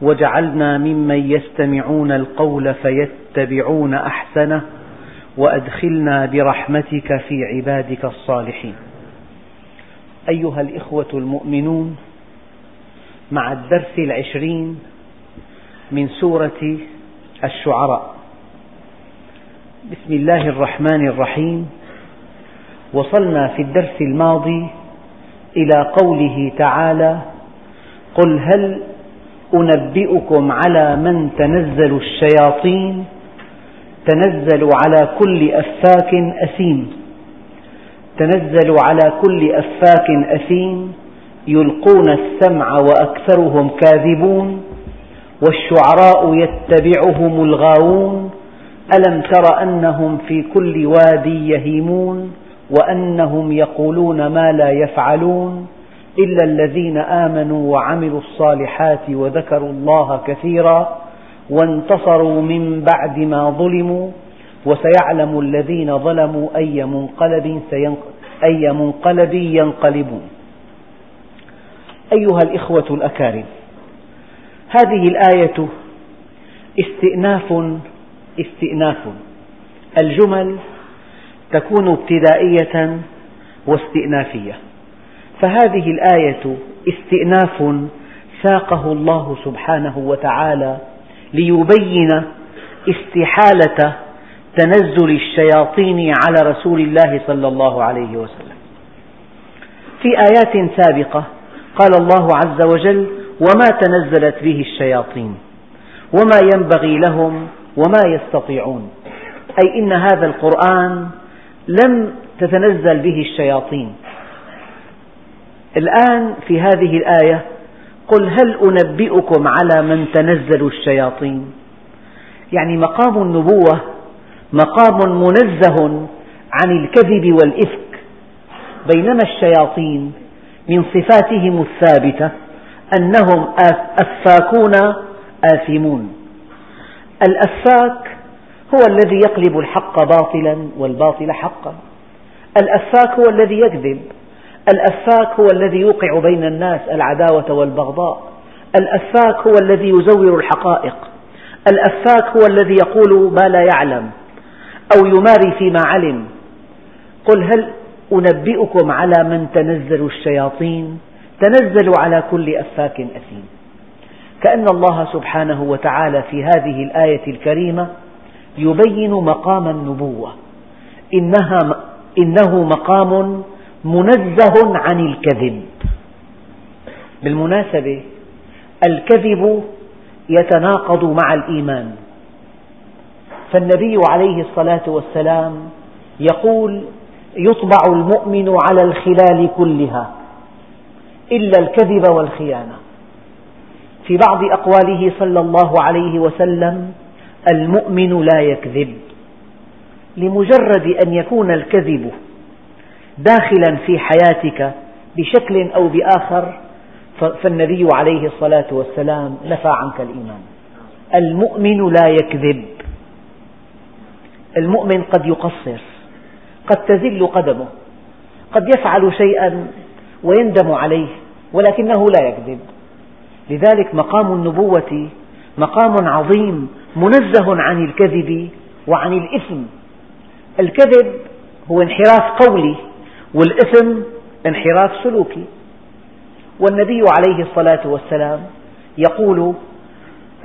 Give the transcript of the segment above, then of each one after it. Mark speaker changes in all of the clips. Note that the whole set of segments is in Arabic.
Speaker 1: واجعلنا ممن يستمعون القول فيتبعون أحسنه وأدخلنا برحمتك في عبادك الصالحين. أيها الإخوة المؤمنون مع الدرس العشرين من سورة الشعراء. بسم الله الرحمن الرحيم. وصلنا في الدرس الماضي إلى قوله تعالى قل هل أنبئكم على من تنزل الشياطين تنزل على كل أفاك أثيم. تنزل على كل أفاك أثيم يلقون السمع وأكثرهم كاذبون والشعراء يتبعهم الغاوون. ألم تر أنهم في كل وادي يهيمون وأنهم يقولون ما لا يفعلون. إلا الذين آمنوا وعملوا الصالحات وذكروا الله كثيرا وانتصروا من بعد ما ظلموا وسيعلم الذين ظلموا أي منقلب, أي منقلب ينقلبون. أيها الإخوة الأكارم هذه الآية استئناف استئناف. الجمل تكون ابتدائية واستئنافية. فهذه الآية استئناف ساقه الله سبحانه وتعالى ليبين استحالة تنزل الشياطين على رسول الله صلى الله عليه وسلم. في آيات سابقة قال الله عز وجل وما تنزلت به الشياطين وما ينبغي لهم وما يستطيعون. أي إن هذا القرآن لم تتنزل به الشياطين. الآن في هذه الآية قل هل أنبئكم على من تنزل الشياطين؟ يعني مقام النبوة مقام منزه عن الكذب والإفك. بينما الشياطين من صفاتهم الثابتة أنهم أفاكون آثمون. الأفاك هو الذي يقلب الحق باطلا والباطل حقا. الأفاك هو الذي يكذب. الأفاك هو الذي يوقع بين الناس العداوة والبغضاء. الأفاك هو الذي يزور الحقائق. الأفاك هو الذي يقول ما لا يعلم أو يماري فيما علم. قل هل أنبئكم على من تنزل الشياطين؟ تنزل على كل أفاك أثيم. كأن الله سبحانه وتعالى في هذه الآية الكريمة يبين مقام النبوة. إنها إنه مقام منزه عن الكذب. بالمناسبة الكذب يتناقض مع الإيمان. فالنبي عليه الصلاة والسلام يقول يطبع المؤمن على الخلال كلها إلا الكذب والخيانة. في بعض أقواله صلى الله عليه وسلم المؤمن لا يكذب لمجرد أن يكون الكذب داخلا في حياتك بشكل أو بآخر فالنبي عليه الصلاة والسلام نفى عنك الإيمان. المؤمن لا يكذب. المؤمن قد يقصر قد تزل قدمه قد يفعل شيئا ويندم عليه ولكنه لا يكذب. لذلك مقام النبوة مقام عظيم منزه عن الكذب وعن الإثم. الكذب هو انحراف قولي والإثم انحراف سلوكي. والنبي عليه الصلاة والسلام يقول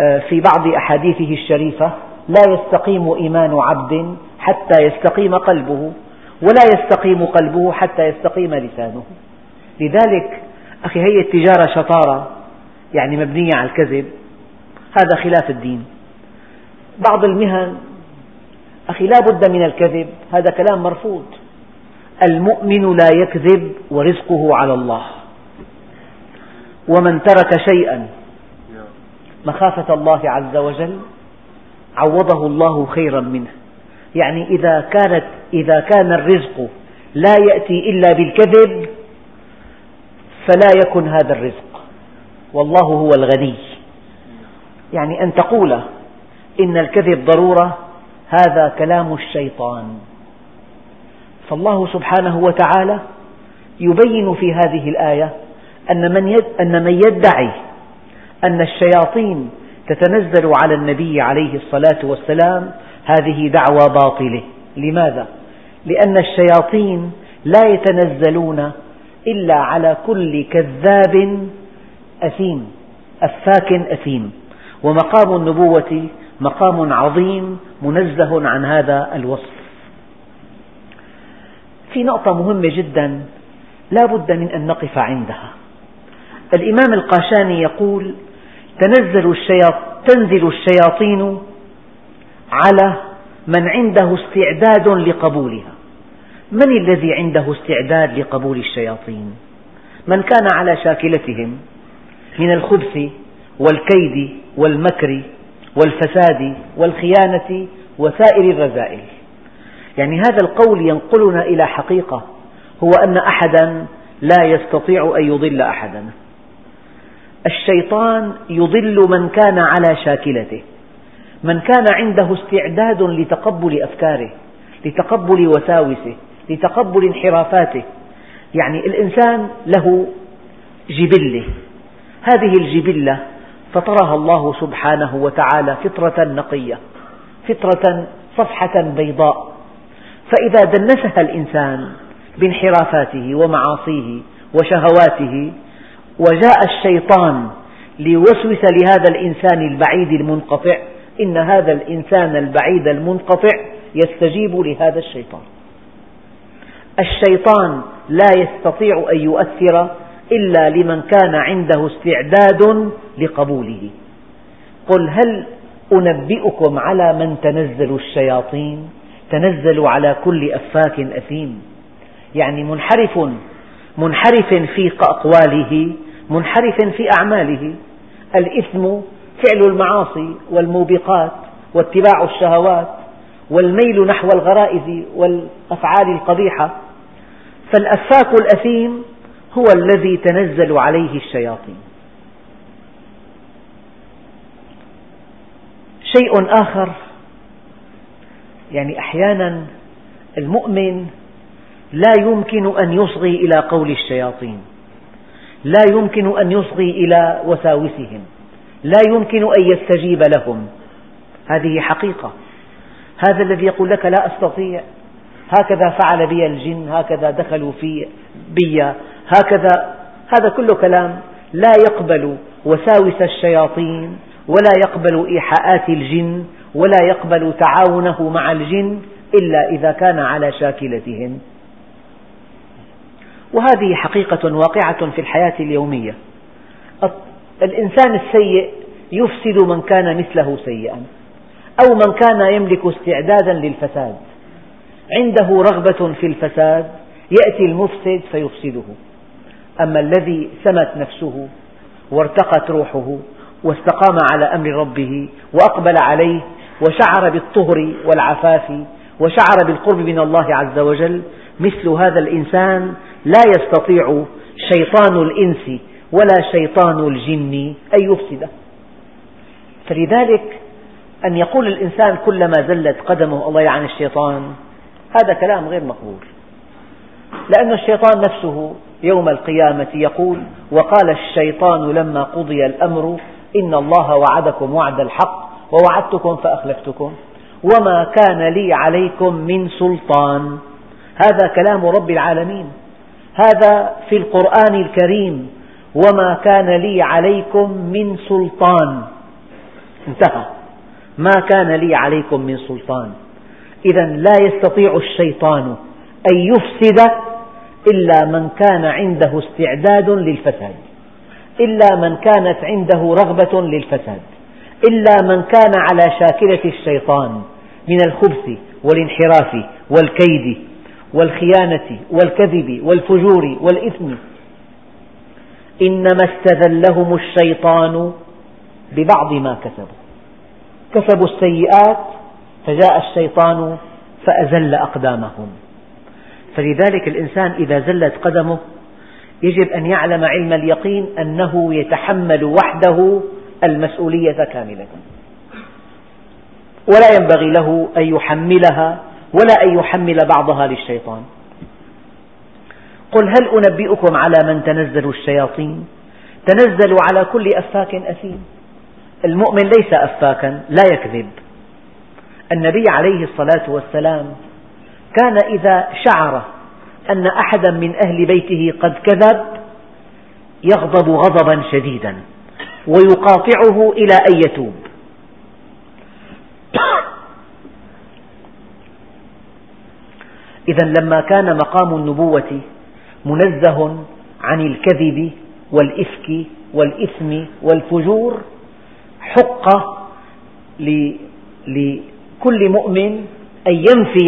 Speaker 1: آه، في بعض أحاديثه الشريفة لا يستقيم إيمان عبد حتى يستقيم قلبه ولا يستقيم قلبه حتى يستقيم لسانه. لذلك أخي هي التجارة شطارة يعني مبنية على الكذب. هذا خلاف الدين. بعض المهن أخي لا بد من الكذب. هذا كلام مرفوض. المؤمن لا يكذب ورزقه على الله. ومن ترك شيئا مخافة الله عز وجل عوضه الله خيرا منه. يعني إذا, كانت إذا كان الرزق لا يأتي إلا بالكذب فلا يكن هذا الرزق. والله هو الغني. يعني أن تقول إن الكذب ضرورة هذا كلام الشيطان. فالله سبحانه وتعالى يبين في هذه الآية أن من, أن من يدعي أن الشياطين تتنزل على النبي عليه الصلاة والسلام هذه دعوى باطلة. لماذا؟ لأن الشياطين لا يتنزلون إلا على كل كذاب أثيم أفاك أثيم. ومقام النبوة مقام عظيم منزه عن هذا الوصف. في نقطة مهمة جدا لا بد من أن نقف عندها. الإمام القاشاني يقول تنزل تنزل الشياطين على من عنده استعداد لقبولها. من الذي عنده استعداد لقبول الشياطين؟ من كان على شاكلتهم من الخبث والكيد والمكر والفساد والخيانة وسائر الرذائل. يعني هذا القول ينقلنا إلى حقيقة هو أن أحدا لا يستطيع أن يضل أحدا. الشيطان يضل من كان على شاكلته من كان عنده استعداد لتقبل أفكاره لتقبل وساوسه لتقبل انحرافاته. يعني الإنسان له جبلة هذه الجبلة فطرها الله سبحانه وتعالى فطرة نقية فطرة صفحة بيضاء. فإذا دنسها الإنسان بانحرافاته ومعاصيه وشهواته وجاء الشيطان ليوسوس لهذا الإنسان البعيد المنقطع إن هذا الإنسان البعيد المنقطع يستجيب لهذا الشيطان. الشيطان لا يستطيع أن يؤثر إلا لمن كان عنده استعداد لقبوله. قل هل أنبئكم على من تنزل الشياطين؟ تنزل على كل أفاك أثيم. يعني منحرف منحرف في أقواله منحرف في أعماله. الإثم فعل المعاصي والموبقات واتباع الشهوات والميل نحو الغرائز والأفعال القبيحة. فالأفاك الأثيم هو الذي تنزل عليه الشياطين. شيء آخر يعني أحيانا المؤمن لا يمكن أن يصغي إلى قول الشياطين لا يمكن أن يصغي إلى وساوسهم لا يمكن أن يستجيب لهم. هذه حقيقة. هذا الذي يقول لك لا أستطيع هكذا فعل بي الجن هكذا دخلوا في بي هكذا هذا كله كلام لا يقبل وساوس الشياطين ولا يقبل إيحاءات الجن ولا يقبل تعاونه مع الجن إلا إذا كان على شاكلتهم. وهذه حقيقة واقعة في الحياة اليومية. الإنسان السيء يفسد من كان مثله سيئا أو من كان يملك استعدادا للفساد. عنده رغبة في الفساد يأتي المفسد فيفسده. أما الذي سمت نفسه وارتقت روحه واستقام على أمر ربه وأقبل عليه وشعر بالطهر والعفاف وشعر بالقرب من الله عز وجل مثل هذا الإنسان لا يستطيع شيطان الإنس ولا شيطان الجن أن يفسده. فلذلك أن يقول الإنسان كلما زلت قدمه الله يلعن الشيطان هذا كلام غير مقبول. لأن الشيطان نفسه يوم القيامة يقول وقال الشيطان لما قضي الأمر إن الله وعدكم وعد الحق ووعدتكم فأخلفتكم وما كان لي عليكم من سلطان. هذا كلام رب العالمين. هذا في القرآن الكريم. وما كان لي عليكم من سلطان. انتهى. ما كان لي عليكم من سلطان. إذا لا يستطيع الشيطان أن يفسد إلا من كان عنده استعداد للفساد. إلا من كانت عنده رغبة للفساد. إلا من كان على شاكلة الشيطان من الخبث والانحراف والكيد والخيانة والكذب والفجور والإثم. إنما استذلهم الشيطان ببعض ما كسبوا. كسبوا السيئات فجاء الشيطان فأزل أقدامهم. فلذلك الإنسان إذا زلت قدمه يجب أن يعلم علم اليقين أنه يتحمل وحده المسؤولية كاملة. ولا ينبغي له أن يحملها ولا أن يحمل بعضها للشيطان. قل هل أنبئكم على من تنزل الشياطين؟ تنزل على كل أفاك أثيم. المؤمن ليس أفاكا لا يكذب. النبي عليه الصلاة والسلام كان إذا شعر أن أحدا من أهل بيته قد كذب يغضب غضبا شديدا. ويقاطعه إلى أن يتوب. إذا لما كان مقام النبوة منزه عن الكذب والإفك والإثم والفجور حق لكل مؤمن أن ينفي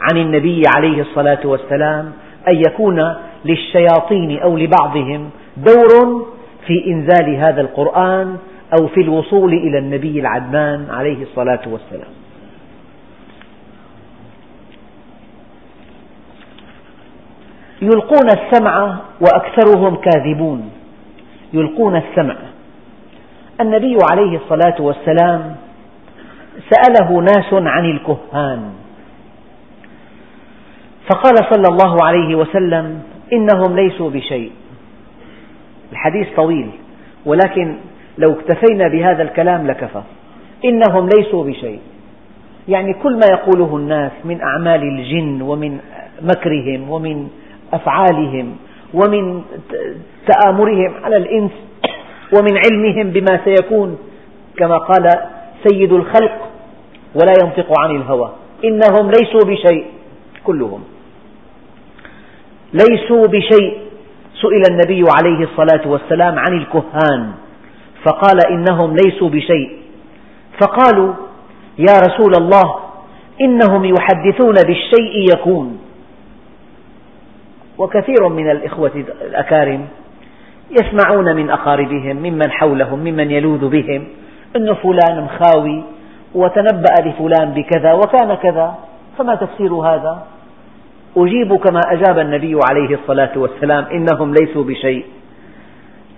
Speaker 1: عن النبي عليه الصلاة والسلام أن يكون للشياطين أو لبعضهم دور في إنزال هذا القرآن أو في الوصول إلى النبي العدنان عليه الصلاة والسلام. يلقون السمع وأكثرهم كاذبون. يلقون السمع. النبي عليه الصلاة والسلام سأله ناس عن الكهان. فقال صلى الله عليه وسلم إنهم ليسوا بشيء. الحديث طويل ولكن لو اكتفينا بهذا الكلام لكفى. إنهم ليسوا بشيء. يعني كل ما يقوله الناس من أعمال الجن ومن مكرهم ومن أفعالهم ومن تآمرهم على الإنس ومن علمهم بما سيكون كما قال سيد الخلق ولا ينطق عن الهوى. إنهم ليسوا بشيء كلهم. ليسوا بشيء. سئل النبي عليه الصلاة والسلام عن الكهان فقال إنهم ليسوا بشيء. فقالوا يا رسول الله إنهم يحدثون بالشيء يكون. وكثير من الإخوة الأكارم يسمعون من أقاربهم ممن حولهم ممن يلوذ بهم أن فلان مخاوي وتنبأ لفلان بكذا وكان كذا فما تفسير هذا؟ أجيب كما أجاب النبي عليه الصلاة والسلام إنهم ليسوا بشيء.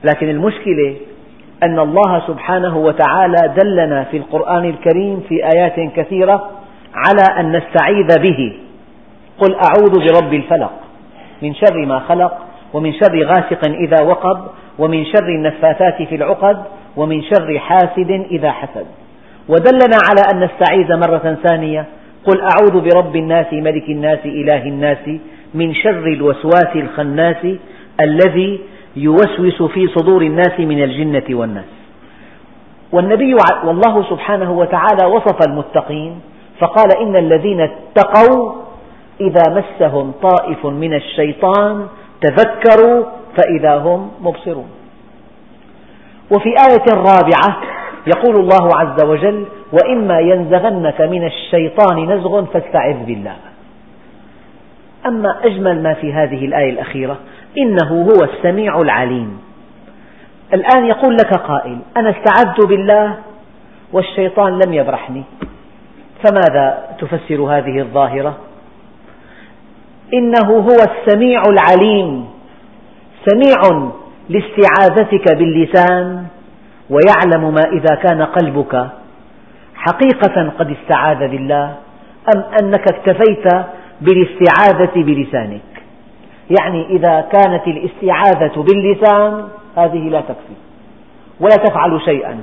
Speaker 1: لكن المشكلة أن الله سبحانه وتعالى دلنا في القرآن الكريم في آيات كثيرة على أن نستعيذ به. قل أعوذ برب الفلق من شر ما خلق ومن شر غاسق إذا وقب ومن شر النفاثات في العقد ومن شر حاسد إذا حسد. ودلنا على أن نستعيذ مرة ثانية قل أعوذ برب الناس ملك الناس إله الناس من شر الوسواس الخناس الذي يوسوس في صدور الناس من الجنة والناس. والنبي والله سبحانه وتعالى وصف المتقين فقال إن الذين اتقوا إذا مسهم طائف من الشيطان تذكروا فإذا هم مبصرون. وفي آية رابعة يقول الله عز وجل وإما ينزغنك من الشيطان نزغ فاستعذ بالله. أما أجمل ما في هذه الآية الأخيرة إنه هو السميع العليم. الآن يقول لك قائل أنا استعذت بالله والشيطان لم يبرحني. فماذا تفسر هذه الظاهرة؟ إنه هو السميع العليم. سميع لاستعاذتك باللسان ويعلم ما إذا كان قلبك حقيقة قد استعاذ بالله أم أنك اكتفيت بالاستعاذة بلسانك؟ يعني إذا كانت الاستعاذة باللسان هذه لا تكفي ولا تفعل شيئا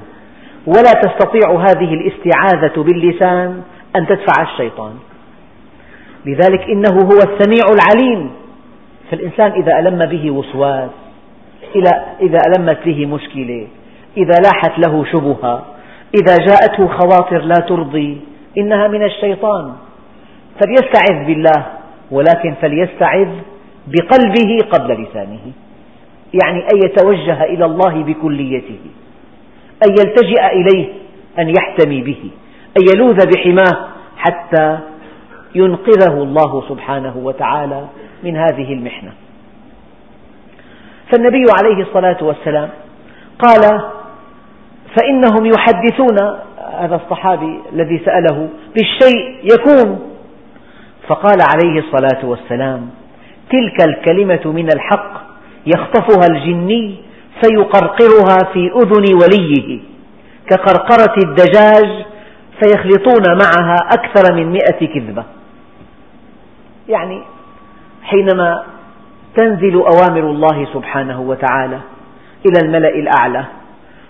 Speaker 1: ولا تستطيع هذه الاستعاذة باللسان أن تدفع الشيطان. لذلك إنه هو السميع العليم. فالإنسان إذا ألم به وسواس إذا ألمت به مشكلة إذا لاحت له شبهة إذا جاءته خواطر لا ترضي إنها من الشيطان. فليستعذ بالله ولكن فليستعذ بقلبه قبل لسانه. يعني أن يتوجه إلى الله بكليته أن يلتجئ إليه أن يحتمي به أن يلوذ بحماه حتى ينقذه الله سبحانه وتعالى من هذه المحنة. فالنبي عليه الصلاة والسلام قال فإنهم يحدثون هذا الصحابي الذي سأله بالشيء يكون. فقال عليه الصلاة والسلام تلك الكلمة من الحق يخطفها الجني فيقرقرها في أذن وليه. كقرقرة الدجاج فيخلطون معها أكثر من مئة كذبة. يعني حينما تنزل أوامر الله سبحانه وتعالى إلى الملأ الأعلى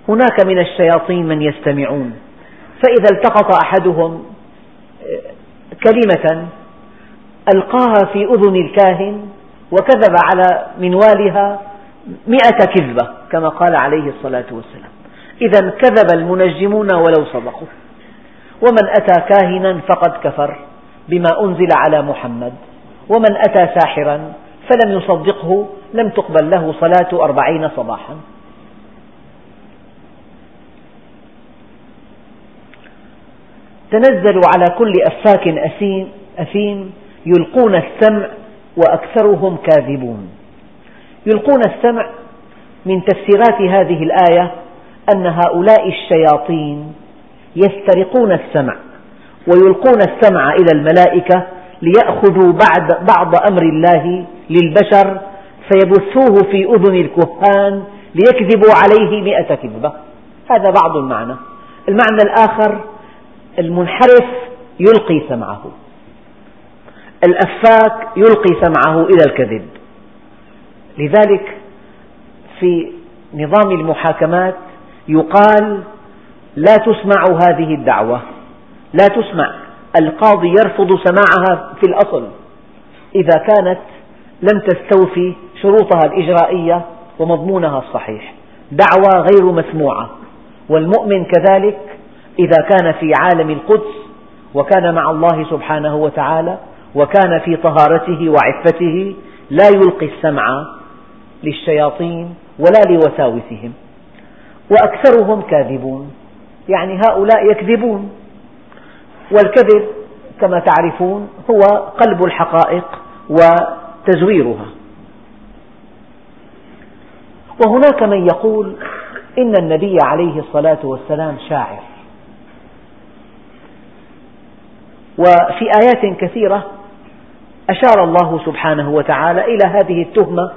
Speaker 1: هناك من الشياطين من يستمعون. فإذا التقط أحدهم كلمة ألقاها في أذن الكاهن وكذب على منوالها مئة كذبة كما قال عليه الصلاة والسلام. إذا كذب المنجمون ولو صدقوا ومن أتى كاهنا فقد كفر بما أنزل على محمد. ومن أتى ساحرا فلم يصدقه لم تقبل له صلاة أربعين صباحا. تنزلوا على كل أفاك أثيم, أثيم يلقون السمع وأكثرهم كاذبون. يلقون السمع من تفسيرات هذه الآية أن هؤلاء الشياطين يسترقون السمع ويلقون السمع إلى الملائكة ليأخذوا بعد بعض أمر الله للبشر فيبثوه في أذن الكهان ليكذبوا عليه مئة كذبة. هذا بعض المعنى. المعنى الآخر المنحرف يلقي سمعه. الأفاك يلقي سمعه إلى الكذب. لذلك في نظام المحاكمات يقال لا تسمع هذه الدعوة. لا تسمع. القاضي يرفض سماعها في الأصل. إذا كانت لم تستوفي شروطها الإجرائية ومضمونها الصحيح. دعوى غير مسموعة. والمؤمن كذلك إذا كان في عالم القدس وكان مع الله سبحانه وتعالى وكان في طهارته وعفته لا يلقي السمع للشياطين ولا لوساوسهم. وأكثرهم كاذبون. يعني هؤلاء يكذبون. والكذب كما تعرفون هو قلب الحقائق وتزويرها. وهناك من يقول إن النبي عليه الصلاة والسلام شاعر. وفي آيات كثيرة أشار الله سبحانه وتعالى إلى هذه التهمة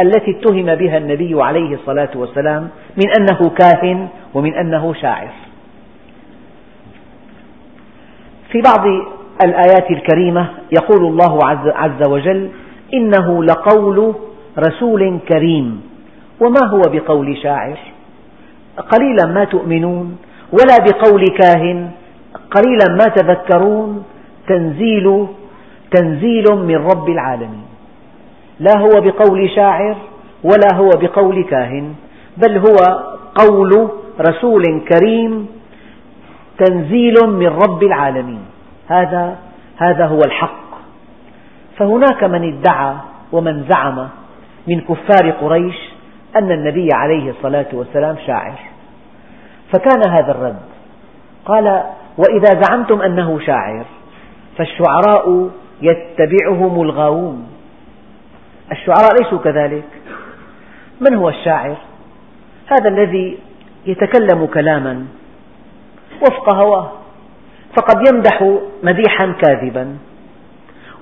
Speaker 1: التي اتهم بها النبي عليه الصلاة والسلام من أنه كاهن ومن أنه شاعر. في بعض الآيات الكريمة يقول الله عز وجل إنه لقول رسول كريم. وما هو بقول شاعر؟ قليلا ما تؤمنون ولا بقول كاهن قليلا ما تذكرون تنزيل تنزيل من رب العالمين. لا هو بقول شاعر ولا هو بقول كاهن بل هو قول رسول كريم تنزيل من رب العالمين. هذا هذا هو الحق. فهناك من ادعى ومن زعم من كفار قريش أن النبي عليه الصلاة والسلام شاعر. فكان هذا الرد. قال وإذا زعمتم أنه شاعر فالشعراء يتبعهم الغاوون الشعراء ليسوا كذلك من هو الشاعر؟ هذا الذي يتكلم كلاما وفق هواه فقد يمدح مديحا كاذبا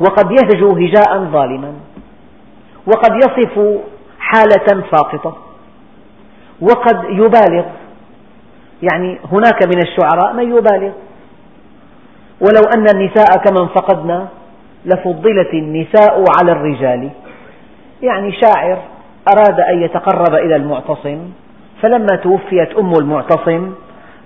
Speaker 1: وقد يهجو هجاء ظالما وقد يصف حالة ساقطة وقد يبالغ يعني هناك من الشعراء من يبالغ. ولو أن النساء كمن فقدنا لفضلت النساء على الرجال. يعني شاعر أراد أن يتقرب إلى المعتصم فلما توفيت أم المعتصم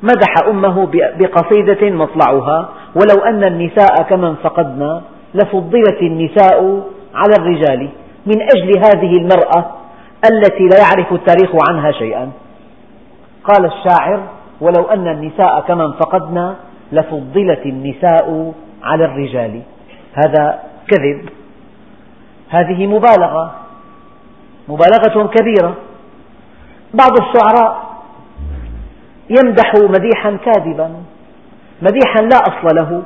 Speaker 1: مدح أمه بقصيدة مطلعها ولو أن النساء كمن فقدنا لفضلت النساء على الرجال. من أجل هذه المرأة التي لا يعرف التاريخ عنها شيئا. قال الشاعر ولو أن النساء كمن فقدنا لفضلت النساء على الرجال. هذا كذب. هذه مبالغة مبالغة كبيرة. بعض الشعراء يمدح مديحا كاذبا مديحا لا أصل له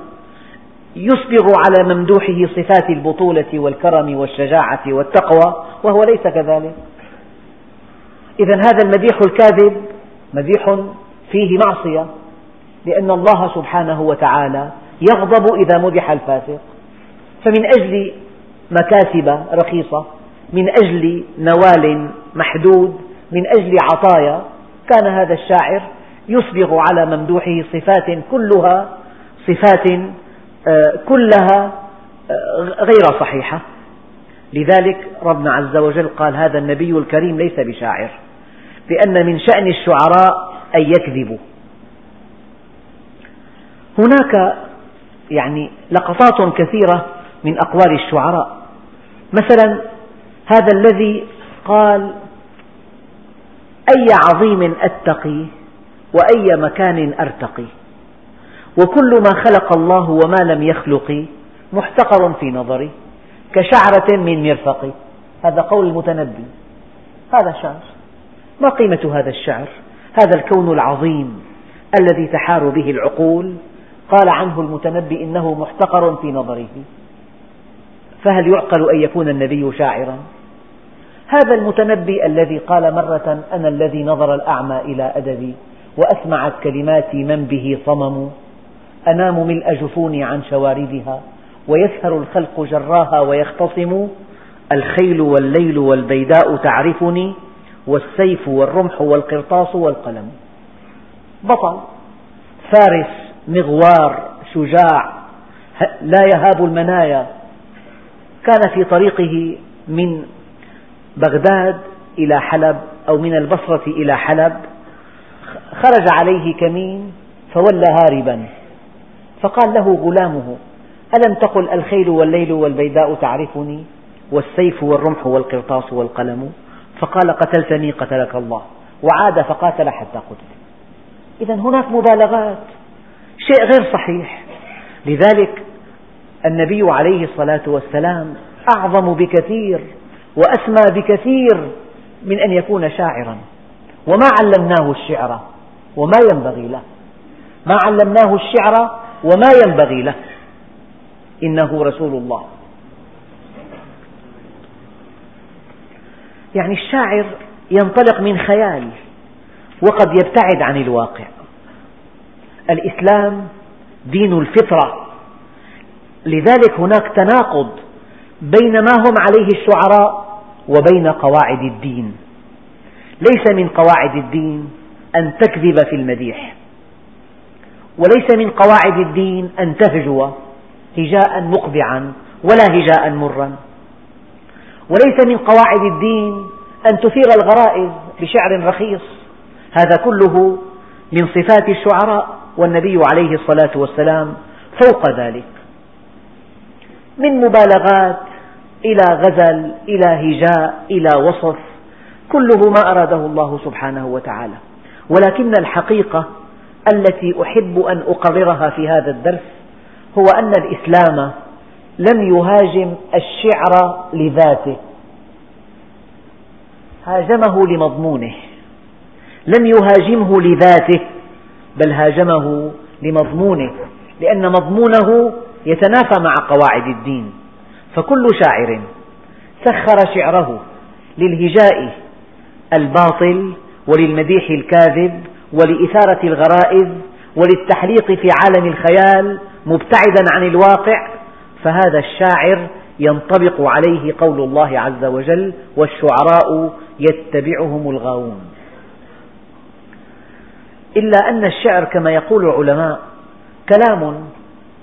Speaker 1: يسبغ على ممدوحه صفات البطولة والكرم والشجاعة والتقوى وهو ليس كذلك. إذا هذا المديح الكاذب مديح فيه معصية لأن الله سبحانه وتعالى يغضب إذا مدح الفاسق. فمن أجل مكاسب رخيصة من أجل نوال محدود من أجل عطايا كان هذا الشاعر يسبغ على ممدوحه صفات كلها صفات آه، كلها آه، غير صحيحة. لذلك ربنا عز وجل قال هذا النبي الكريم ليس بشاعر لأن من شأن الشعراء أن يكذبوا هناك يعني لقطات كثيرة من أقوال الشعراء. مثلا هذا الذي قال أي عظيم أتقي وأي مكان أرتقي. وكل ما خلق الله وما لم يخلق محتقر في نظري كشعرة من مرفق هذا قول المتنبي. هذا شعر. ما قيمة هذا الشعر؟ هذا الكون العظيم الذي تحار به العقول. قال عنه المتنبي إنه محتقر في نظره. فهل يعقل أن يكون النبي شاعرا؟ هذا المتنبي الذي قال مرة أنا الذي نظر الأعمى إلى أدبي وأسمعت كلماتي من به صمم. أنام ملء جفوني عن شواردها ويسهر الخلق جراها ويختصم. الخيل والليل والبيداء تعرفني. والسيف والرمح والقرطاس والقلم. بطل. فارس مغوار شجاع لا يهاب المنايا. كان في طريقه من بغداد إلى حلب أو من البصرة إلى حلب. خرج عليه كمين فولى هاربا. فقال له غلامه ألم تقل الخيل والليل والبيداء تعرفني؟ والسيف والرمح والقرطاس والقلم. فقال قتلتني قتلك الله. وعاد فقاتل حتى قتل. إذا هناك مبالغات. شيء غير صحيح. لذلك النبي عليه الصلاة والسلام أعظم بكثير وأسمى بكثير من أن يكون شاعرا. وما علمناه الشعر وما ينبغي له. ما علمناه الشعر وما ينبغي له. إنه رسول الله. يعني الشاعر ينطلق من خيال وقد يبتعد عن الواقع. الإسلام دين الفطرة. لذلك هناك تناقض بين ما هم عليه الشعراء وبين قواعد الدين. ليس من قواعد الدين أن تكذب في المديح وليس من قواعد الدين أن تهجو هجاء مقبعا ولا هجاء مرا وليس من قواعد الدين أن تثير الغرائز بشعر رخيص. هذا كله من صفات الشعراء والنبي عليه الصلاة والسلام فوق ذلك. من مبالغات إلى غزل إلى هجاء إلى وصف كله ما أراده الله سبحانه وتعالى. ولكن الحقيقة التي أحب أن أقررها في هذا الدرس هو أن الإسلام لم يهاجم الشعر لذاته. هاجمه لمضمونه. لم يهاجمه لذاته بل هاجمه لمضمونه. لأن مضمونه يتنافى مع قواعد الدين. فكل شاعر سخر شعره للهجاء الباطل وللمديح الكاذب ولإثارة الغرائز وللتحليق في عالم الخيال مبتعدا عن الواقع فهذا الشاعر ينطبق عليه قول الله عز وجل والشعراء يتبعهم الغاوون إلا أن الشعر كما يقول العلماء كلام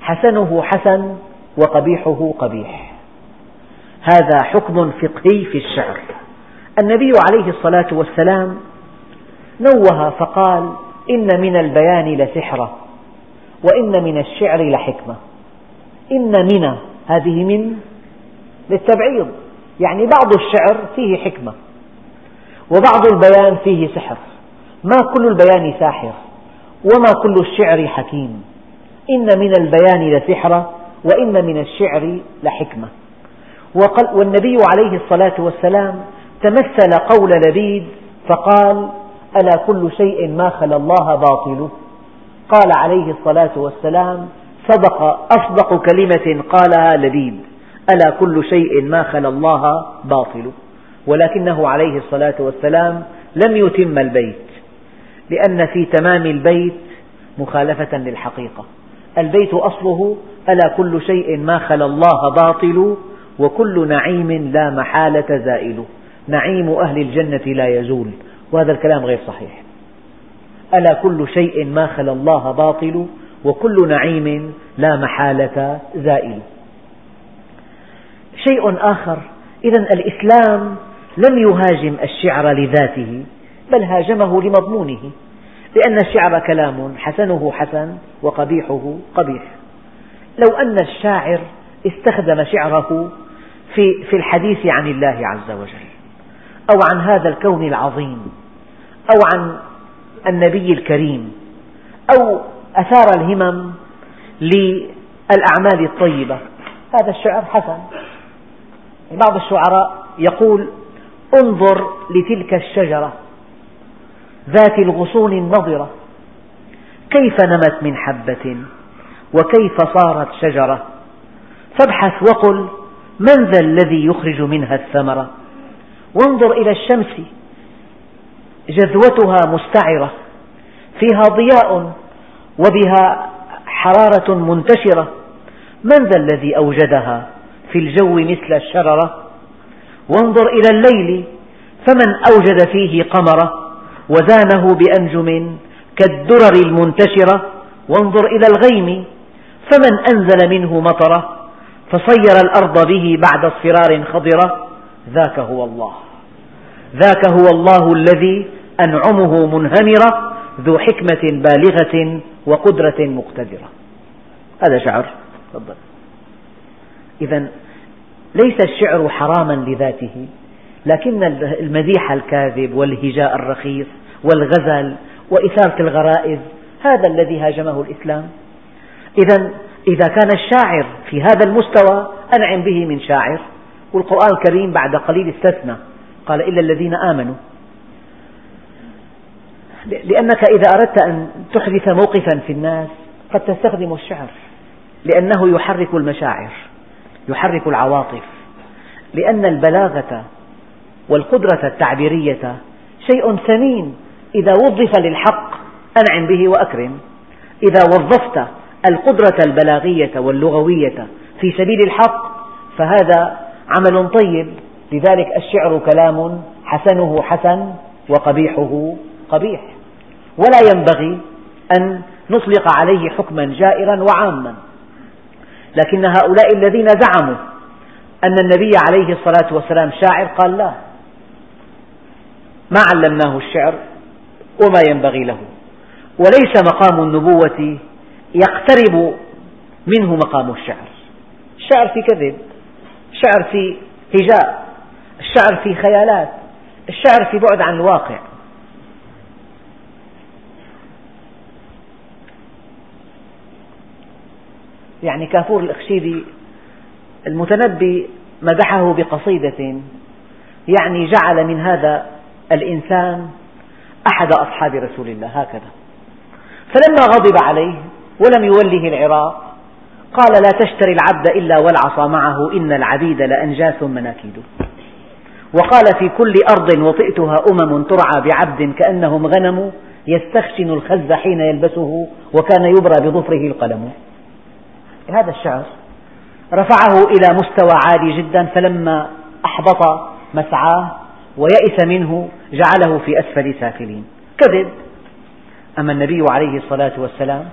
Speaker 1: حسنه حسن وقبيحه قبيح. هذا حكم فقهي في الشعر. النبي عليه الصلاة والسلام نوه فقال إن من البيان لسحرة وإن من الشعر لحكمة إن من هذه من للتبعيض. يعني بعض الشعر فيه حكمة وبعض البيان فيه سحر. ما كل البيان ساحر وما كل الشعر حكيم. إن من البيان لسحرة وإن من الشعر لحكمة. والنبي عليه الصلاة والسلام تمثل قول لبيد فقال ألا كل شيء ما خلا الله باطل قال عليه الصلاة والسلام صدق أصدق كلمة قالها لبيد ألا كل شيء ما خلا الله باطل. ولكنه عليه الصلاة والسلام لم يتم البيت. لأن في تمام البيت مخالفة للحقيقة. البيت أصله ألا كل شيء ما خلا الله باطل وكل نعيم لا محالة زائل. نعيم أهل الجنة لا يزول. وهذا الكلام غير صحيح. ألا كل شيء ما خلا الله باطل وكل نعيم لا محالة زائل. شيء آخر إذا الإسلام لم يهاجم الشعر لذاته بل هاجمه لمضمونه لأن الشعر كلام حسنه حسن وقبيحه قبيح. لو أن الشاعر استخدم شعره في, في الحديث عن الله عز وجل أو عن هذا الكون العظيم أو عن النبي الكريم أو أثار الهمم للأعمال الطيبة. هذا الشعر حسن. بعض الشعراء يقول انظر لتلك الشجرة ذات الغصون النضرة كيف نمت من حبة وكيف صارت شجرة. فابحث وقل من ذا الذي يخرج منها الثمرة؟ وانظر إلى الشمس جذوتها مستعرة فيها ضياء وبها حرارة منتشرة. من ذا الذي أوجدها في الجو مثل الشررة؟ وانظر إلى الليل فمن أوجد فيه قمرة؟ وزانه بأنجم كالدرر المنتشرة. وانظر إلى الغيم فمن أنزل منه مطرة؟ فصير الأرض به بعد اصفرار خضرة. ذاك هو الله. ذاك هو الله الذي أنعمه منهمرة ذو حكمة بالغة وقدرة مقتدرة. هذا شعر. تفضل. إذا ليس الشعر حراما لذاته لكن المديح الكاذب والهجاء الرخيص والغزل وإثارة الغرائز هذا الذي هاجمه الإسلام. إذا إذا كان الشاعر في هذا المستوى أنعم به من شاعر. والقرآن الكريم بعد قليل استثنى. قال إلا الذين آمنوا. لأنك إذا أردت أن تحدث موقفا في الناس قد تستخدم الشعر لأنه يحرك المشاعر يحرك العواطف. لأن البلاغة والقدرة التعبيرية شيء ثمين. إذا وظف للحق أنعم به وأكرم. إذا وظفت القدرة البلاغية واللغوية في سبيل الحق فهذا عمل طيب. لذلك الشعر كلام حسنه حسن وقبيحه قبيح. ولا ينبغي أن نطلق عليه حكما جائرا وعاما. لكن هؤلاء الذين زعموا أن النبي عليه الصلاة والسلام شاعر قال لا ما علمناه الشعر وما ينبغي له وليس مقام النبوة يقترب منه مقام الشعر. الشعر في كذب الشعر في هجاء الشعر في خيالات الشعر في بعد عن الواقع. يعني كافور الأخشيدي المتنبي مدحه بقصيدة يعني جعل من هذا الإنسان أحد أصحاب رسول الله هكذا. فلما غضب عليه ولم يوله العراق قال لا تشتري العبد إلا والعصا معه إن العبيد لأنجاس مناكيد. وقال في كل أرض وطئتها أمم ترعى بعبد كأنهم غنم يستخشن الخز حين يلبسه وكان يبرى بظفره القلم. هذا الشعر رفعه إلى مستوى عالي جدا فلما أحبط مسعاه ويئس منه جعله في أسفل سافلين. كذب. أما النبي عليه الصلاة والسلام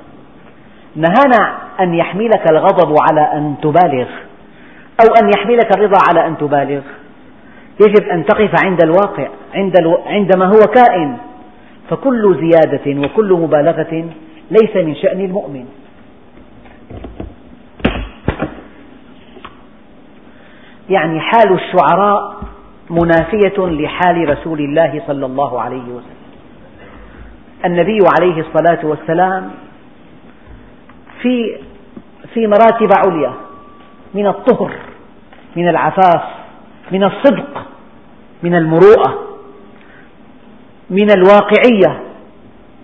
Speaker 1: نهانا أن يحملك الغضب على أن تبالغ أو أن يحملك الرضا على أن تبالغ. يجب أن تقف عند الواقع عند ما هو كائن. فكل زيادة وكل مبالغة ليس من شأن المؤمن. يعني حال الشعراء منافية لحال رسول الله صلى الله عليه وسلم. النبي عليه الصلاة والسلام في في مراتب عليا من الطهر من العفاف من الصدق من المروءة من الواقعية.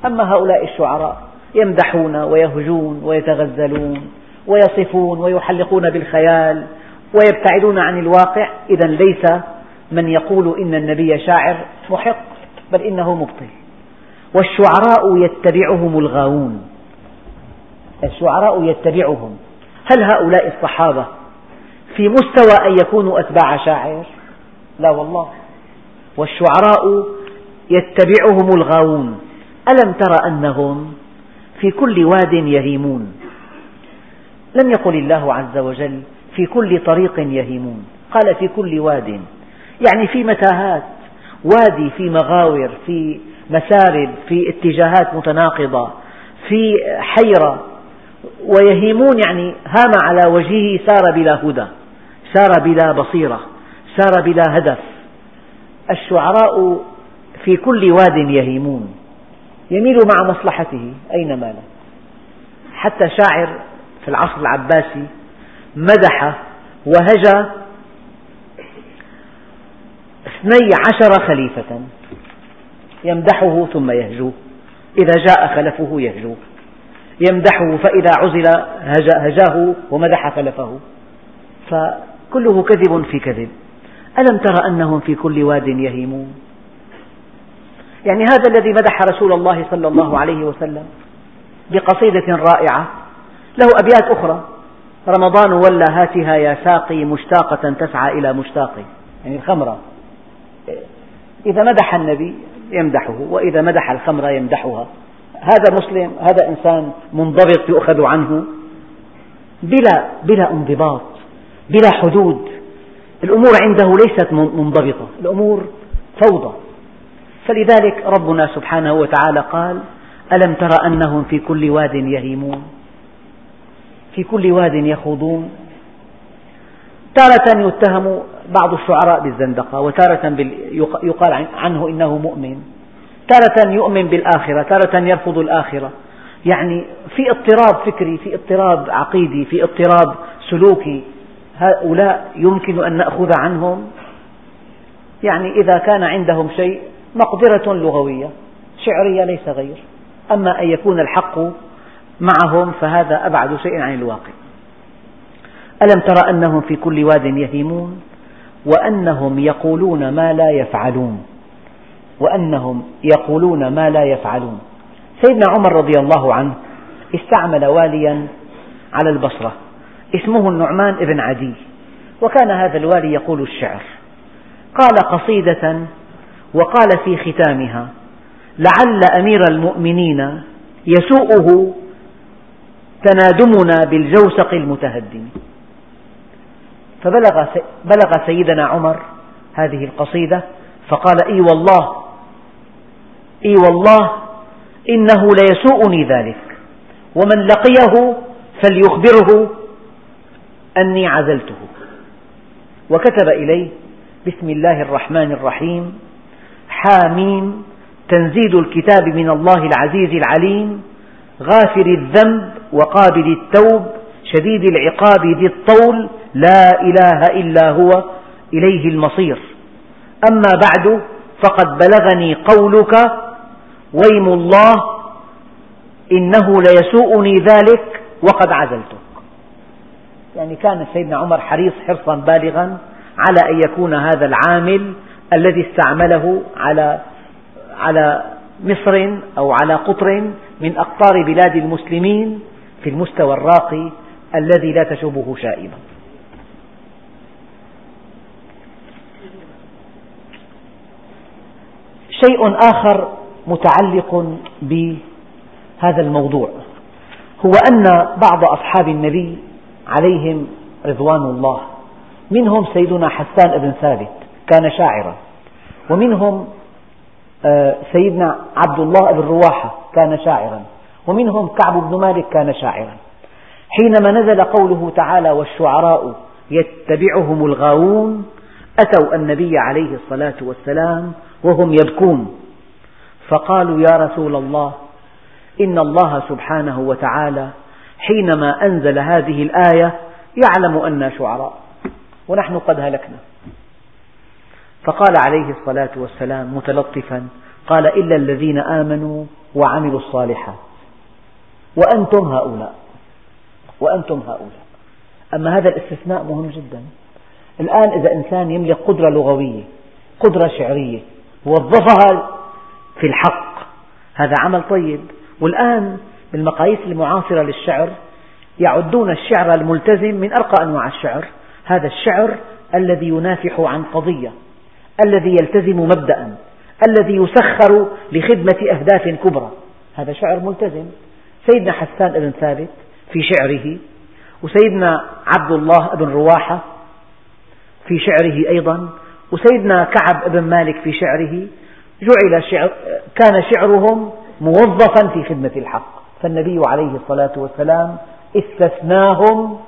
Speaker 1: أما هؤلاء الشعراء يمدحون ويهجون ويتغزلون ويصفون ويحلقون بالخيال ويبتعدون عن الواقع. إذا ليس من يقول إن النبي شاعر محق بل إنه مبطل. والشعراء يتبعهم الغاوون. الشعراء يتبعهم. هل هؤلاء الصحابة في مستوى أن يكونوا أتباع شاعر؟ لا والله. والشعراء يتبعهم الغاوون. ألم تر أنهم في كل واد يهيمون لم يقل الله عز وجل في كل طريق يهيمون. قال في كل واد. يعني في متاهات. وادي في مغاور في مسارب في اتجاهات متناقضة في حيرة. ويهيمون يعني هام على وجهه سار بلا هدى سار بلا بصيرة سار بلا هدف. الشعراء في كل واد يهيمون. يميل مع مصلحته أينما له حتى شاعر في العصر العباسي مدح وهجى اثني عشر خليفة يمدحه ثم يهجوه إذا جاء خلفه يهجوه يمدحه فإذا عزل هجاه ومدح خلفه. فكله كذب في كذب. ألم تر أنهم في كل واد يهيمون يعني هذا الذي مدح رسول الله صلى الله عليه وسلم بقصيدة رائعة. له أبيات أخرى. رمضان ولى هاتها يا ساقي مشتاقة تسعى إلى مشتاقي. يعني الخمرة. إذا مدح النبي يمدحه وإذا مدح الخمر يمدحها. هذا مسلم هذا إنسان منضبط يؤخذ عنه. بلا بلا انضباط بلا حدود. الأمور عنده ليست منضبطة. الأمور فوضى. فلذلك ربنا سبحانه وتعالى قال ألم تر أنهم في كل واد يهيمون؟ في كل واد يخوضون. تارة يتهم بعض الشعراء بالزندقة وتارة يقال عنه إنه مؤمن. تارة يؤمن بالآخرة تارة يرفض الآخرة. يعني في اضطراب فكري في اضطراب عقيدي في اضطراب سلوكي. هؤلاء يمكن أن نأخذ عنهم. يعني إذا كان عندهم شيء مقدرة لغوية شعرية ليس غير. أما أن يكون الحق معهم فهذا أبعد شيء عن الواقع. ألم تر أنهم في كل واد يهيمون؟ وأنهم يقولون ما لا يفعلون. وأنهم يقولون ما لا يفعلون. سيدنا عمر رضي الله عنه استعمل واليا على البصرة اسمه النعمان بن عدي. وكان هذا الوالي يقول الشعر قال قصيدة وقال في ختامها لعل أمير المؤمنين يسوءه تنادمنا بالجوسق المتهدم. فبلغ بلغ سيدنا عمر هذه القصيدة فقال إي والله إي والله إنه ليسوءني ذلك. ومن لقيه فليخبره أني عزلته. وكتب إليه بسم الله الرحمن الرحيم حاميم تنزيل الكتاب من الله العزيز العليم غافر الذنب وقابل التوب شديد العقاب ذي الطول لا إله إلا هو إليه المصير. أما بعد فقد بلغني قولك ويم الله إنه ليسوءني ذلك وقد عزلتك. يعني كان سيدنا عمر حريص حرصا بالغا على أن يكون هذا العامل الذي استعمله على على مصر أو على قطر من أقطار بلاد المسلمين في المستوى الراقي الذي لا تشوبه شائبة شيء آخر متعلق بهذا الموضوع هو أن بعض أصحاب النبي عليهم رضوان الله. منهم سيدنا حسان بن ثابت كان شاعرا ومنهم آه، سيدنا عبد الله بن رواحة كان شاعرا. ومنهم كعب بن مالك كان شاعرا. حينما نزل قوله تعالى والشعراء يتبعهم الغاوون أتوا النبي عليه الصلاة والسلام وهم يبكون. فقالوا يا رسول الله إن الله سبحانه وتعالى حينما أنزل هذه الآية يعلم أنا شعراء ونحن قد هلكنا. فقال عليه الصلاة والسلام متلطفا قال إلا الذين آمنوا وعملوا الصالحات. وأنتم هؤلاء. وأنتم هؤلاء. أما هذا الاستثناء مهم جدا. الآن إذا إنسان يملك قدرة لغوية قدرة شعرية وظفها في الحق هذا عمل طيب. والآن بالمقاييس المعاصرة للشعر يعدون الشعر الملتزم من أرقى أنواع الشعر. هذا الشعر الذي ينافح عن قضية الذي يلتزم مبدأ الذي يسخر لخدمة أهداف كبرى. هذا شعر ملتزم. سيدنا حسان بن ثابت في شعره وسيدنا عبد الله بن رواحة في شعره أيضا وسيدنا كعب بن مالك في شعره. جعل شعر كان شعرهم موظفا في خدمة الحق. فالنبي عليه الصلاة والسلام استثناهم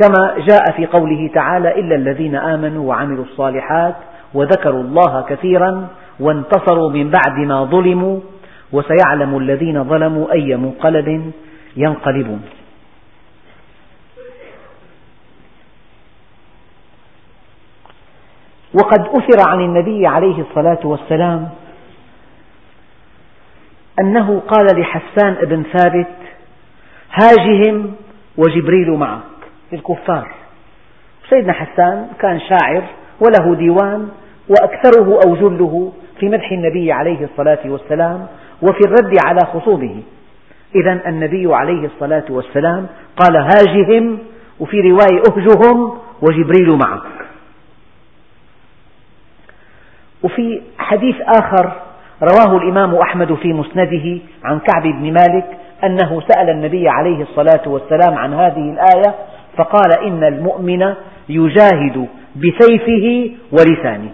Speaker 1: كما جاء في قوله تعالى إلا الذين آمنوا وعملوا الصالحات وذكروا الله كثيرا وانتصروا من بعد ما ظلموا وسيعلم الذين ظلموا أي منقلب ينقلبون. وقد أثر عن النبي عليه الصلاة والسلام أنه قال لحسان بن ثابت هاجهم وجبريل معك. للكفار. سيدنا حسان كان شاعر وله ديوان وأكثره أو جله في مدح النبي عليه الصلاة والسلام وفي الرد على خصومه. إذا النبي عليه الصلاة والسلام قال هاجهم وفي رواية أهجهم وجبريل معك. وفي حديث آخر رواه الإمام أحمد في مسنده عن كعب بن مالك أنه سأل النبي عليه الصلاة والسلام عن هذه الآية فقال إن المؤمن يجاهد بسيفه ولسانه.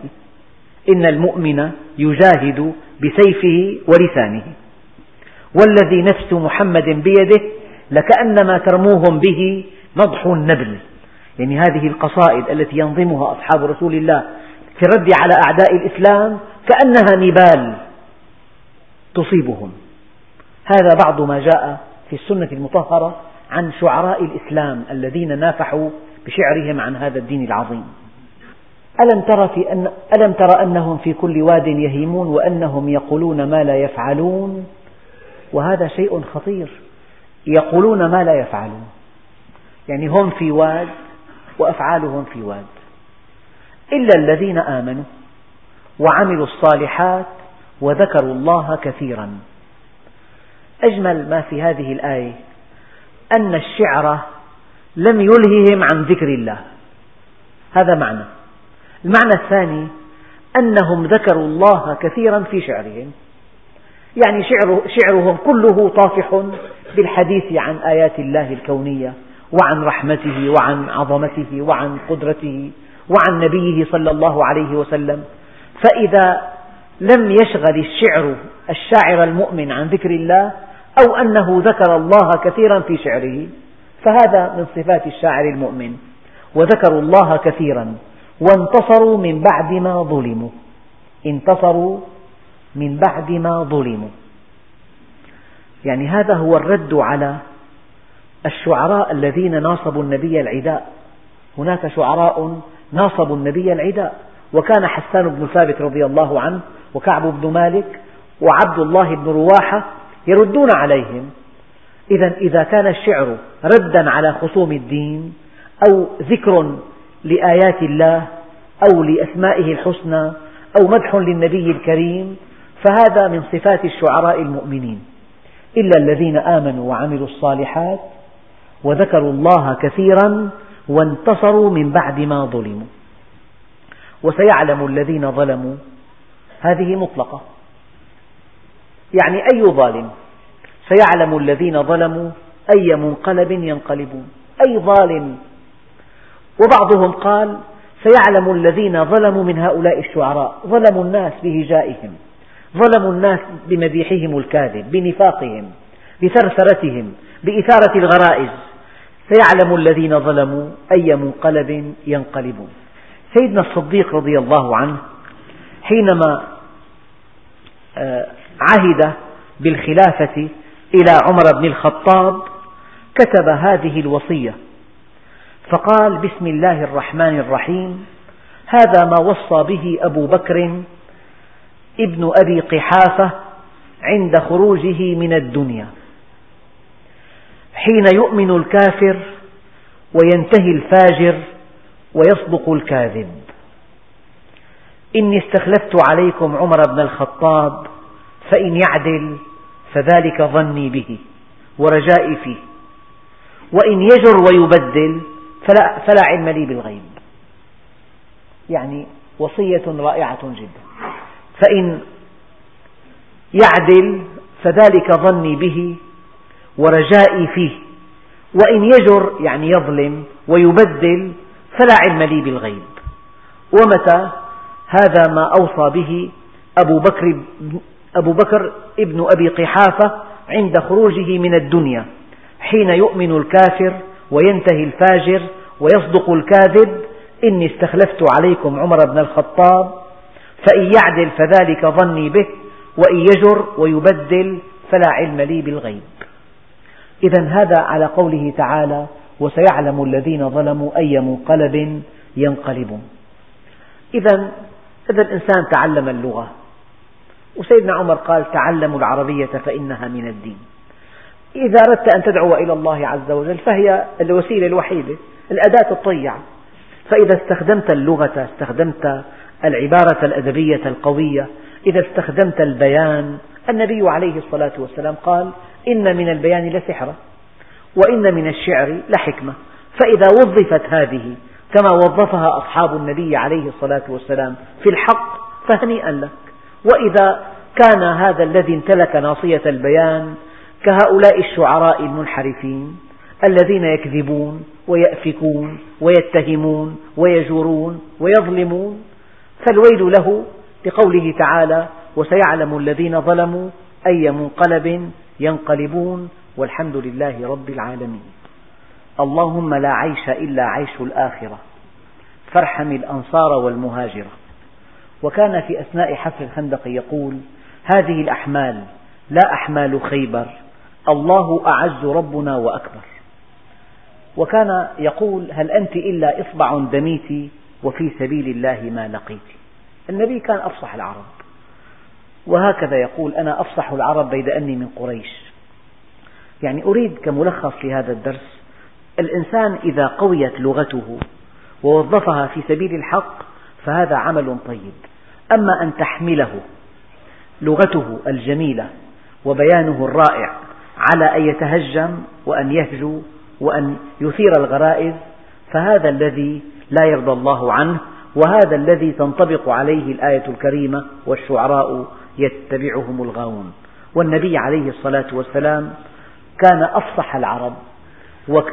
Speaker 1: إن المؤمن يجاهد بسيفه ولسانه. والذي نفس محمد بيده لكأنما ترموهم به نضح النبل. يعني هذه القصائد التي ينظمها أصحاب رسول الله في الرد على أعداء الإسلام كأنها نبال تصيبهم. هذا بعض ما جاء في السنة المطهرة عن شعراء الإسلام الذين نافحوا بشعرهم عن هذا الدين العظيم. ألم تر, في أن ألم تر أنهم في كل واد يهيمون وأنهم يقولون ما لا يفعلون؟ وهذا شيء خطير. يقولون ما لا يفعلون. يعني هم في واد وأفعالهم في واد. إلا الذين آمنوا وعملوا الصالحات وذكروا الله كثيرا. أجمل ما في هذه الآية أن الشعر لم يلههم عن ذكر الله. هذا معنى. المعنى الثاني أنهم ذكروا الله كثيرا في شعرهم. يعني شعر شعرهم كله طافح بالحديث عن آيات الله الكونية وعن رحمته وعن عظمته وعن قدرته وعن نبيه صلى الله عليه وسلم. فإذا لم يشغل الشعر الشاعر المؤمن عن ذكر الله أو أنه ذكر الله كثيرا في شعره فهذا من صفات الشاعر المؤمن. وذكروا الله كثيرا. وانتصروا من بعد ما ظلموا. انتصروا من بعد ما ظلموا. يعني هذا هو الرد على الشعراء الذين ناصبوا النبي العداء. هناك شعراء ناصبوا النبي العداء. وكان حسان بن ثابت رضي الله عنه وكعب بن مالك وعبد الله بن رواحة يردون عليهم. إذا إذا كان الشعر ردا على خصوم الدين أو ذكر لآيات الله أو لأسمائه الحسنى أو مدح للنبي الكريم فهذا من صفات الشعراء المؤمنين. إلا الذين آمنوا وعملوا الصالحات وذكروا الله كثيرا وانتصروا من بعد ما ظلموا. وسيعلم الذين ظلموا. هذه مطلقة. يعني أي ظالم؟ سيعلم الذين ظلموا أي منقلب ينقلبون. أي ظالم وبعضهم قال سيعلم الذين ظلموا من هؤلاء الشعراء ظلموا الناس بهجائهم ظلموا الناس بمديحهم الكاذب بنفاقهم بثرثرتهم بإثارة الغرائز. سيعلم الذين ظلموا أي منقلب ينقلبون. سيدنا الصديق رضي الله عنه حينما آه، عهد بالخلافة إلى عمر بن الخطاب كتب هذه الوصية فقال بسم الله الرحمن الرحيم. هذا ما وصى به أبو بكر ابن أبي قحافة عند خروجه من الدنيا. حين يؤمن الكافر وينتهي الفاجر ويصدق الكاذب. إني استخلفت عليكم عمر بن الخطاب فإن يعدل فذلك ظني به ورجائي فيه. وإن يجر ويبدل فلا, فلا علم لي بالغيب. يعني وصية رائعة جدا. فإن يعدل فذلك ظني به ورجائي فيه. وإن يجر يعني يظلم ويبدل فلا علم لي بالغيب. ومتى هذا ما أوصى به أبو بكر, أبو بكر ابن أبي قحافة عند خروجه من الدنيا حين يؤمن الكافر وينتهي الفاجر ويصدق الكاذب إني استخلفت عليكم عمر بن الخطاب فإن يعدل فذلك ظني به وإن يجر ويبدل فلا علم لي بالغيب. إذا هذا على قوله تعالى وسيعلم الذين ظلموا أي منقلب ينقلبون. إذا إذا الإنسان تعلم اللغة. وسيدنا عمر قال تعلموا العربية فإنها من الدين. إذا أردت أن تدعو إلى الله عز وجل فهي الوسيلة الوحيدة الأداة الطيعة فإذا استخدمت اللغة استخدمت العبارة الأدبية القوية إذا استخدمت البيان النبي عليه الصلاة والسلام قال إن من البيان لسحرة وإن من الشعر لحكمة. فإذا وظفت هذه كما وظفها أصحاب النبي عليه الصلاة والسلام في الحق فهنيئا لك. وإذا كان هذا الذي امتلك ناصية البيان كهؤلاء الشعراء المنحرفين الذين يكذبون ويأفكون ويتهمون ويجورون ويظلمون فالويل له لقوله تعالى وسيعلم الذين ظلموا أي منقلب ينقلبون والحمد لله رب العالمين اللهم لا عيش إلا عيش الآخرة فارحم الأنصار والمهاجرة. وكان في أثناء حفر الخندق يقول هذه الأحمال لا أحمال خيبر الله أعز ربنا وأكبر. وكان يقول هل أنت إلا إصبع دميت وفي سبيل الله ما لقيت النبي كان أفصح العرب. وهكذا يقول أنا أفصح العرب بيد أني من قريش. يعني أريد كملخص لهذا الدرس الإنسان إذا قويت لغته ووظفها في سبيل الحق فهذا عمل طيب. أما أن تحمله لغته الجميلة وبيانه الرائع على أن يتهجم وأن يهجو وأن يثير الغرائز فهذا الذي لا يرضى الله عنه وهذا الذي تنطبق عليه الآية الكريمة والشعراء يتبعهم الغاوون. والنبي عليه الصلاة والسلام كان أفصح العرب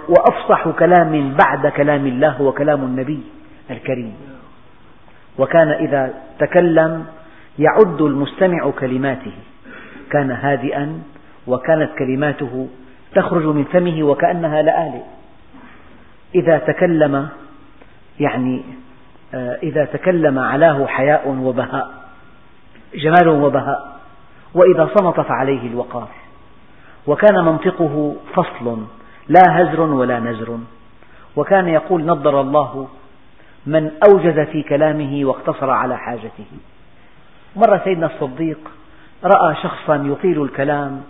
Speaker 1: وأفصح كلام بعد كلام الله هو كلام النبي الكريم. وكان إذا تكلم يعد المستمع كلماته كان هادئا وكانت كلماته تخرج من فمه وكأنها لآلئ إذا تكلم يعني آه، إذا تكلم علاه حياء وبهاء جمال وبهاء وإذا صمت فعليه الوقار. وكان منطقه فصل لا هزر ولا نزر. وكان يقول نضر الله من أوجز في كلامه واقتصر على حاجته. مرة سيدنا الصديق رأى شخصا يطيل الكلام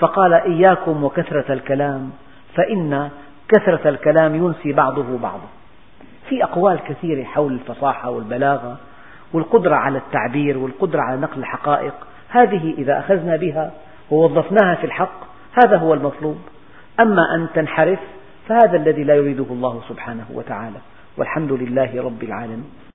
Speaker 1: فقال إياكم وكثرة الكلام فإن كثرة الكلام ينسي بعضه بعضا في أقوال كثيرة حول الفصاحة والبلاغة والقدرة على التعبير والقدرة على نقل الحقائق هذه إذا أخذنا بها ووظفناها في الحق هذا هو المطلوب. أما أن تنحرف فهذا الذي لا يريده الله سبحانه وتعالى. والحمد لله رب العالمين.